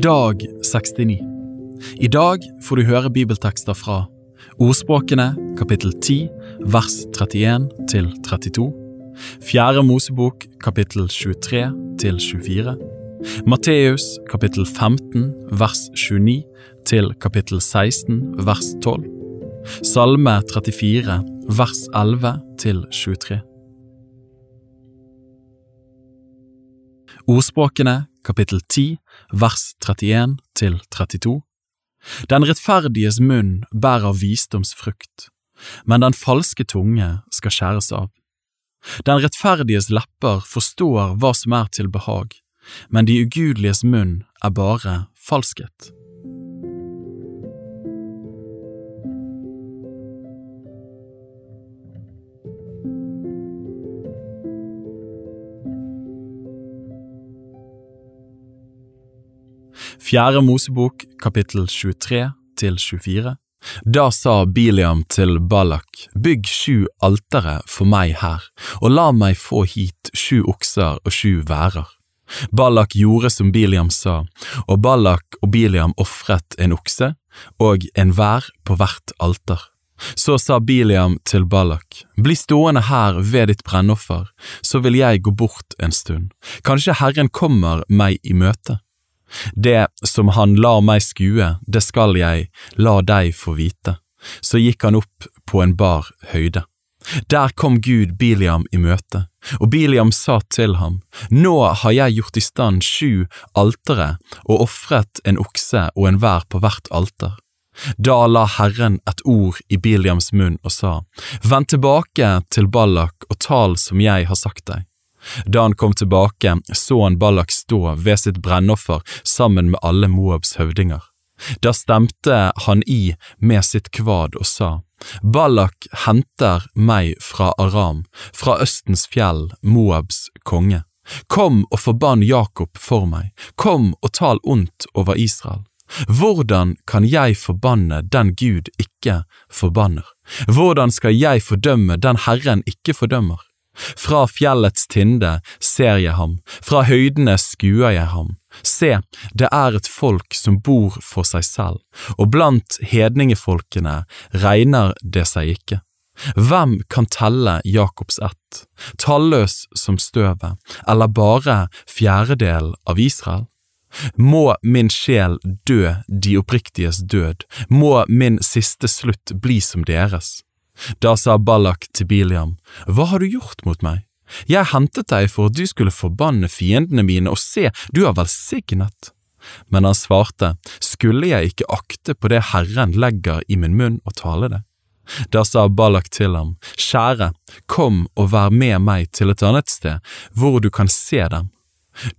Dag 69 I dag får du høre bibeltekster fra Ordspråkene kapittel 10 vers 31 til 32 Fjerde Mosebok kapittel 23 til 24 Matteus kapittel 15 vers 29 til kapittel 16 vers 12 Salme 34 vers 11 til 23 Ordspråkene kapittel 10 vers 31 til 32 Den rettferdiges munn bærer visdomsfrukt, men den falske tunge skal skjæres av. Den rettferdiges lepper forstår hva som er til behag, men de ugudeliges munn er bare falskhet. Fjerde Mosebok kapittel 23 til 24 Da sa Biliam til Balak, bygg sju altere for meg her, og la meg få hit sju okser og sju værer. Balak gjorde som Biliam sa, og Balak og Biliam ofret en okse og en vær på hvert alter. Så sa Biliam til Balak, bli stående her ved ditt brennoffer, så vil jeg gå bort en stund, kanskje Herren kommer meg i møte. Det som han lar meg skue, det skal jeg la deg få vite. Så gikk han opp på en bar høyde. Der kom Gud Biliam i møte, og Biliam sa til ham, Nå har jeg gjort i stand sju altere og ofret en okse og en vær på hvert alter. Da la Herren et ord i Biliams munn og sa, Vend tilbake til Ballak og tal som jeg har sagt deg. Da han kom tilbake, så han Ballak stå ved sitt brennoffer sammen med alle Moabs høvdinger. Da stemte han i med sitt kvad og sa, Ballak henter meg fra Aram, fra Østens fjell, Moabs konge. Kom og forbann Jakob for meg, kom og tal ondt over Israel. Hvordan kan jeg forbanne den Gud ikke forbanner? Hvordan skal jeg fordømme den Herren ikke fordømmer? Fra fjellets tinde ser jeg ham, fra høydene skuer jeg ham. Se, det er et folk som bor for seg selv, og blant hedningefolkene regner det seg ikke. Hvem kan telle Jakobs ett, talløs som støvet, eller bare fjerdedel av Israel? Må min sjel dø de oppriktiges død, må min siste slutt bli som deres. Da sa Ballak til Biliam, Hva har du gjort mot meg? Jeg hentet deg for at du skulle forbanne fiendene mine, og se, du er velsignet. Men han svarte, Skulle jeg ikke akte på det Herren legger i min munn og tale det? Da sa Ballak til ham, Kjære, kom og vær med meg til et annet sted, hvor du kan se dem.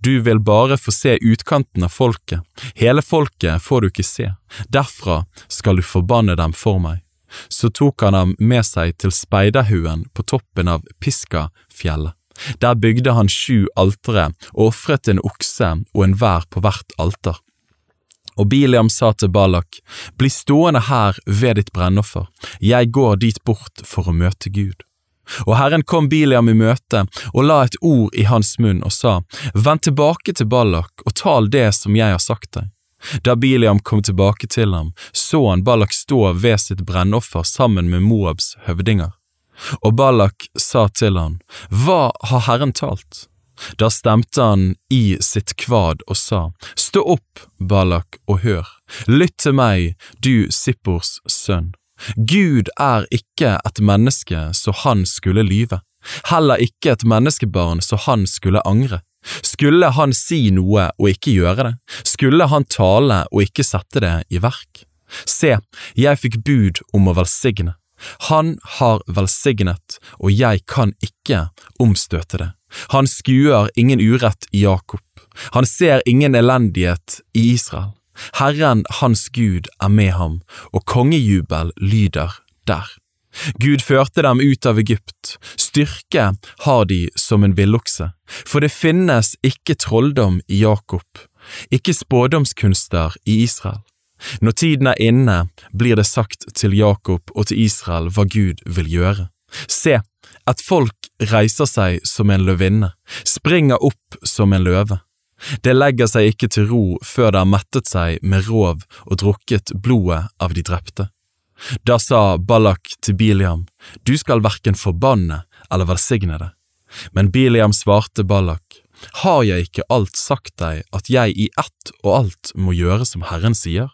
Du vil bare få se utkanten av folket, hele folket får du ikke se, derfra skal du forbanne dem for meg så tok han ham med seg til Speiderhuen på toppen av Piskafjellet. Der bygde han sju altere og ofret en okse og en vær på hvert alter. Og Biliam sa til Balak, bli stående her ved ditt brennoffer, jeg går dit bort for å møte Gud. Og Herren kom Biliam i møte og la et ord i hans munn og sa, vend tilbake til Balak og tal det som jeg har sagt deg. Da Biliam kom tilbake til ham, så han Ballak stå ved sitt brennoffer sammen med Moabs høvdinger. Og Ballak sa til han, Hva har Herren talt? Da stemte han i sitt kvad og sa, Stå opp, Ballak, og hør, lytt til meg, du Sippors sønn. Gud er ikke et menneske så han skulle lyve, heller ikke et menneskebarn så han skulle angre. Skulle han si noe og ikke gjøre det? Skulle han tale og ikke sette det i verk? Se, jeg fikk bud om å velsigne. Han har velsignet, og jeg kan ikke omstøte det. Han skuer ingen urett i Jakob. Han ser ingen elendighet i Israel. Herren hans Gud er med ham, og kongejubel lyder der. Gud førte dem ut av Egypt, styrke har de som en villokse, for det finnes ikke trolldom i Jakob, ikke spådomskunster i Israel. Når tiden er inne, blir det sagt til Jakob og til Israel hva Gud vil gjøre. Se, et folk reiser seg som en løvinne, springer opp som en løve. Det legger seg ikke til ro før det har mettet seg med rov og drukket blodet av de drepte. Da sa Ballak til Biliam, du skal verken forbanne eller velsigne det. Men Biliam svarte Ballak, har jeg ikke alt sagt deg at jeg i ett og alt må gjøre som Herren sier?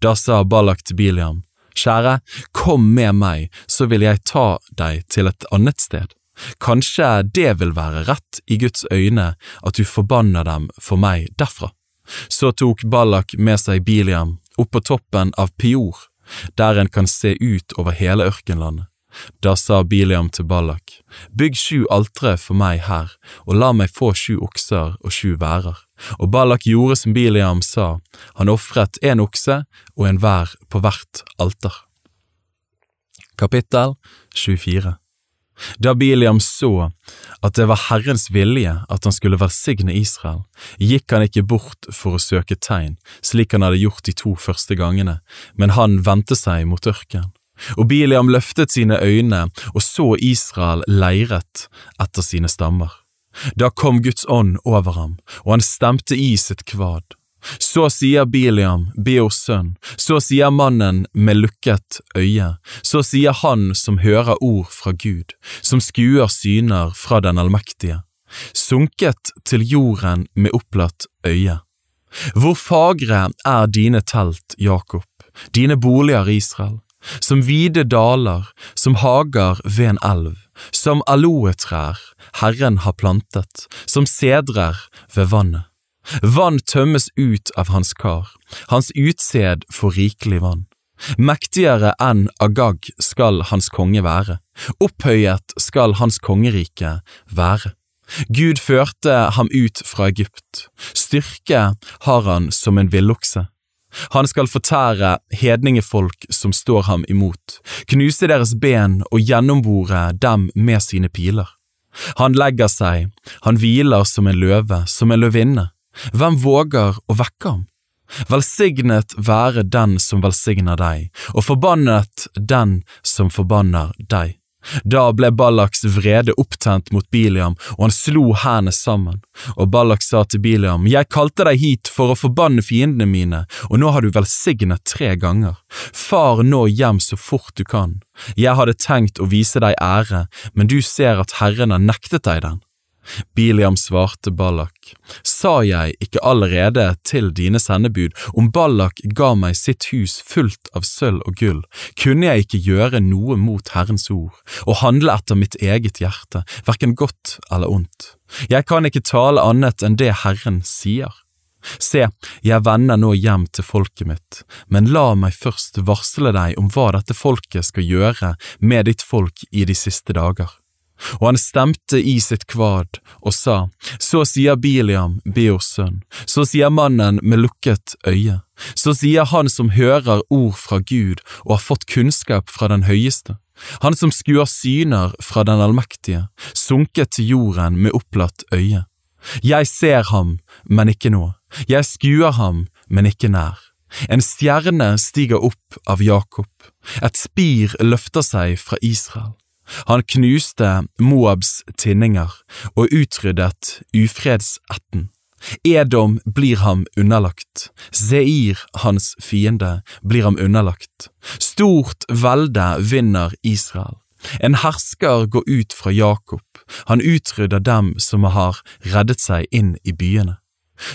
Da sa Ballak til Biliam, kjære, kom med meg, så vil jeg ta deg til et annet sted. Kanskje det vil være rett i Guds øyne at du forbanner dem for meg derfra. Så tok Ballak med seg Biliam opp på toppen av Pior, der en kan se ut over hele ørkenlandet. Da sa Biliam til Ballak, bygg sju altre for meg her, og la meg få sju okser og sju værer. Og Ballak gjorde som Biliam sa, han ofret en okse og en vær på hvert alter. Kapittel 24 da Biliam så at det var Herrens vilje at han skulle velsigne Israel, gikk han ikke bort for å søke tegn, slik han hadde gjort de to første gangene, men han vendte seg mot ørkenen. Og Biliam løftet sine øyne og så Israel leiret etter sine stammer. Da kom Guds ånd over ham, og han stemte i sitt kvad. Så sier Biliam, Beors sønn, så sier mannen med lukket øye, så sier han som hører ord fra Gud, som skuer syner fra den allmektige, sunket til jorden med opplatt øye. Hvor fagre er dine telt, Jakob, dine boliger, Israel, som vide daler, som hager ved en elv, som aloetrær Herren har plantet, som sedrer ved vannet. Vann tømmes ut av hans kar, hans utsed får rikelig vann. Mektigere enn Agag skal hans konge være, opphøyet skal hans kongerike være. Gud førte ham ut fra Egypt, styrke har han som en villokse. Han skal fortære hedningefolk som står ham imot, knuse deres ben og gjennombore dem med sine piler. Han legger seg, han hviler som en løve, som en løvinne. Hvem våger å vekke ham? Velsignet være den som velsigner deg, og forbannet den som forbanner deg. Da ble Ballaks vrede opptent mot Biliam, og han slo hendene sammen. Og Ballak sa til Biliam, Jeg kalte deg hit for å forbanne fiendene mine, og nå har du velsignet tre ganger. Far nå hjem så fort du kan. Jeg hadde tenkt å vise deg ære, men du ser at Herren har nektet deg den. Biliam svarte Ballak, sa jeg ikke allerede til dine sendebud, om Ballak ga meg sitt hus fullt av sølv og gull, kunne jeg ikke gjøre noe mot Herrens ord, og handle etter mitt eget hjerte, hverken godt eller ondt. Jeg kan ikke tale annet enn det Herren sier. Se, jeg vender nå hjem til folket mitt, men la meg først varsle deg om hva dette folket skal gjøre med ditt folk i de siste dager. Og han stemte i sitt kvad og sa, Så sier Biliam, Beors sønn, så sier mannen med lukket øye, så sier han som hører ord fra Gud og har fått kunnskap fra den høyeste, han som skuer syner fra den allmektige, sunket til jorden med opplatt øye. Jeg ser ham, men ikke nå, jeg skuer ham, men ikke nær. En stjerne stiger opp av Jakob, et spir løfter seg fra Israel. Han knuste Moabs tinninger og utryddet ufredsetten. Edom blir ham underlagt, Seir, hans fiende, blir ham underlagt. Stort velde vinner Israel. En hersker går ut fra Jakob, han utrydder dem som har reddet seg inn i byene.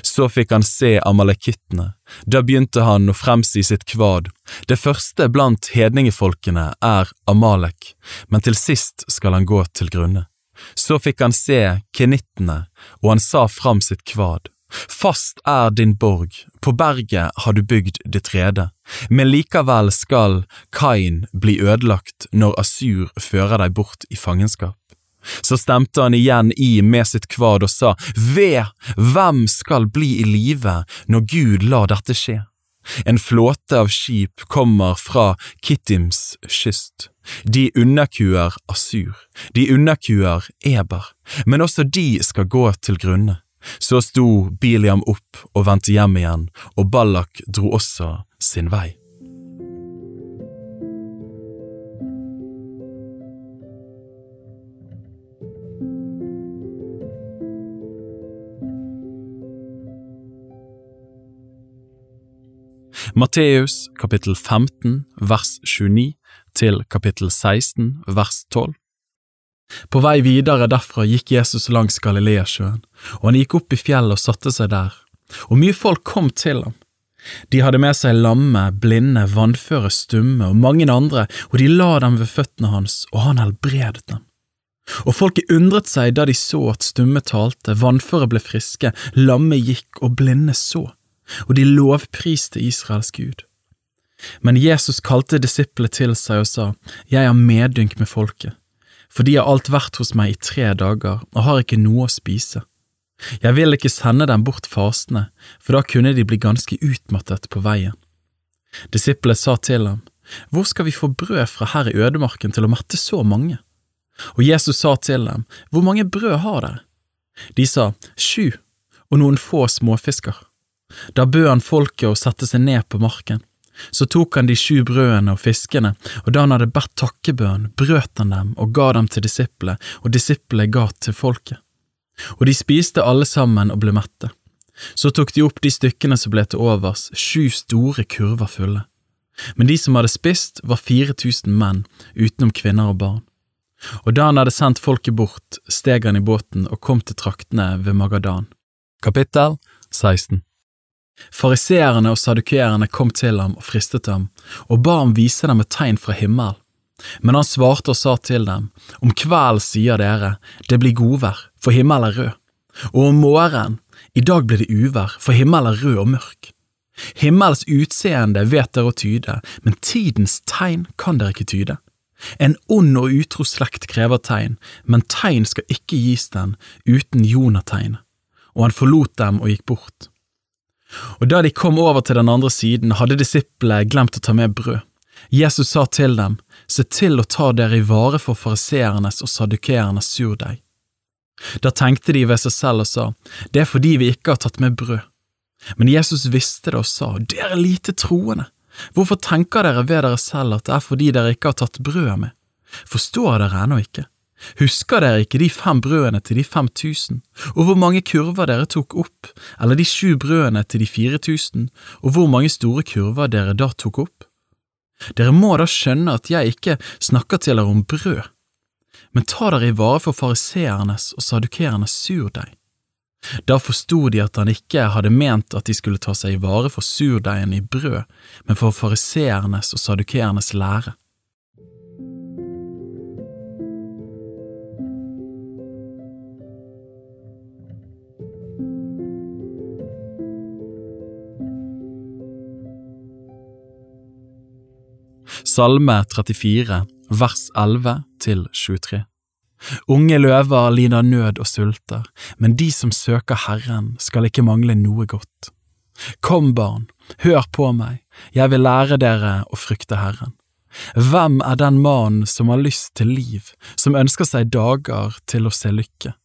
Så fikk han se amalekittene, da begynte han å fremsi sitt kvad, det første blant hedningefolkene er Amalek, men til sist skal han gå til grunne. Så fikk han se kenittene, og han sa fram sitt kvad. Fast er din borg, på berget har du bygd ditt rede, men likevel skal Kain bli ødelagt når Asur fører deg bort i fangenskap. Så stemte han igjen i med sitt kvad og sa, Ved, hvem skal bli i live når Gud lar dette skje? En flåte av skip kommer fra Kittims kyst. De underkuer Asur, de underkuer Eber, men også de skal gå til grunne. Så sto Biliam opp og vendte hjem igjen, og Ballak dro også sin vei. Matteus kapittel 15 vers 29 til kapittel 16 vers 12. På vei videre derfra gikk Jesus langs Galileasjøen, og han gikk opp i fjellet og satte seg der, og mye folk kom til ham. De hadde med seg lamme, blinde, vannføre, stumme og mange andre, og de la dem ved føttene hans, og han helbredet dem. Og folket undret seg da de så at stumme talte, vannføre ble friske, lamme gikk og blinde så, og de lovpriste Israels Gud. Men Jesus kalte disiplene til seg og sa, Jeg har medynk med folket for de har alt vært hos meg i tre dager og har ikke noe å spise. Jeg vil ikke sende dem bort fastende, for da kunne de bli ganske utmattet på veien. Disiplene sa til ham, Hvor skal vi få brød fra her i ødemarken til å mette så mange? Og Jesus sa til dem, Hvor mange brød har dere? De sa, Sju, og noen få småfisker. Da bød han folket å sette seg ned på marken. Så tok han de sju brødene og fiskene, og da han hadde bedt takkebønn, brøt han dem og ga dem til disiplene, og disiplene ga til folket. Og de spiste alle sammen og ble mette. Så tok de opp de stykkene som ble til overs, sju store kurver fulle. Men de som hadde spist, var fire tusen menn, utenom kvinner og barn. Og da han hadde sendt folket bort, steg han i båten og kom til traktene ved Magadan. Kapittel 16 Fariseerne og sadukeerne kom til ham og fristet ham, og ba ham vise dem et tegn fra himmel. Men han svarte og sa til dem, Om kvelden sier dere, det blir godvær, for himmelen er rød, og om morgenen, i dag blir det uvær, for himmelen er rød og mørk. Himmels utseende vet dere å tyde, men tidens tegn kan dere ikke tyde. En ond og utro slekt krever tegn, men tegn skal ikke gis den uten Jonategnet. Og han forlot dem og gikk bort. Og da de kom over til den andre siden, hadde disiplene glemt å ta med brød. Jesus sa til dem, se til å ta dere i vare for fariseernes og sadukeernes surdeig. Da tenkte de ved seg selv og sa, det er fordi vi ikke har tatt med brød. Men Jesus visste det og sa, dere lite troende, hvorfor tenker dere ved dere selv at det er fordi dere ikke har tatt brødet med? Forstår dere ennå ikke? Husker dere ikke de fem brødene til de fem tusen, og hvor mange kurver dere tok opp, eller de sju brødene til de fire tusen, og hvor mange store kurver dere da tok opp? Dere må da skjønne at jeg ikke snakker til dere om brød, men ta dere i vare for fariseernes og sadukerernes surdeig. Da forsto de at han ikke hadde ment at de skulle ta seg i vare for surdeigen i brød, men for fariseernes og sadukerernes lære. Salme 34, vers 11 til 23. Unge løver lider nød og sulter, men de som søker Herren skal ikke mangle noe godt. Kom, barn, hør på meg, jeg vil lære dere å frykte Herren. Hvem er den mannen som har lyst til liv, som ønsker seg dager til å se lykke?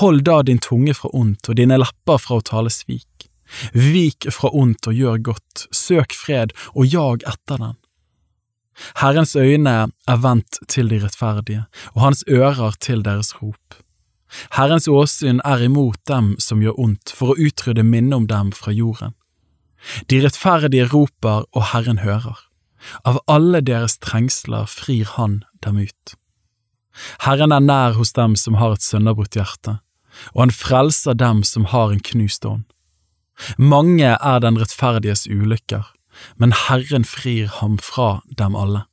Hold da din tunge fra ondt og dine lepper fra å tale svik. Vik fra ondt og gjør godt, søk fred og jag etter den. Herrens øyne er vendt til de rettferdige, og hans ører til deres rop. Herrens åsyn er imot dem som gjør ondt, for å utrydde minnet om dem fra jorden. De rettferdige roper, og Herren hører. Av alle deres trengsler frir Han dem ut. Herren er nær hos dem som har et sønderbrutt hjerte, og han frelser dem som har en knust ånd. Mange er den rettferdiges ulykker, men Herren frir ham fra dem alle.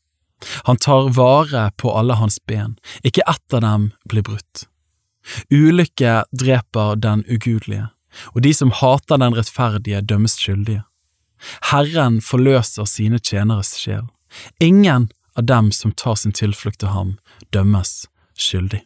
Han tar vare på alle hans ben, ikke ett av dem blir brutt. Ulykke dreper den ugudelige, og de som hater den rettferdige, dømmes skyldige. Herren forløser sine tjeneres sjel. Ingen av dem som tar sin tilflukt til ham, dømmes skyldig.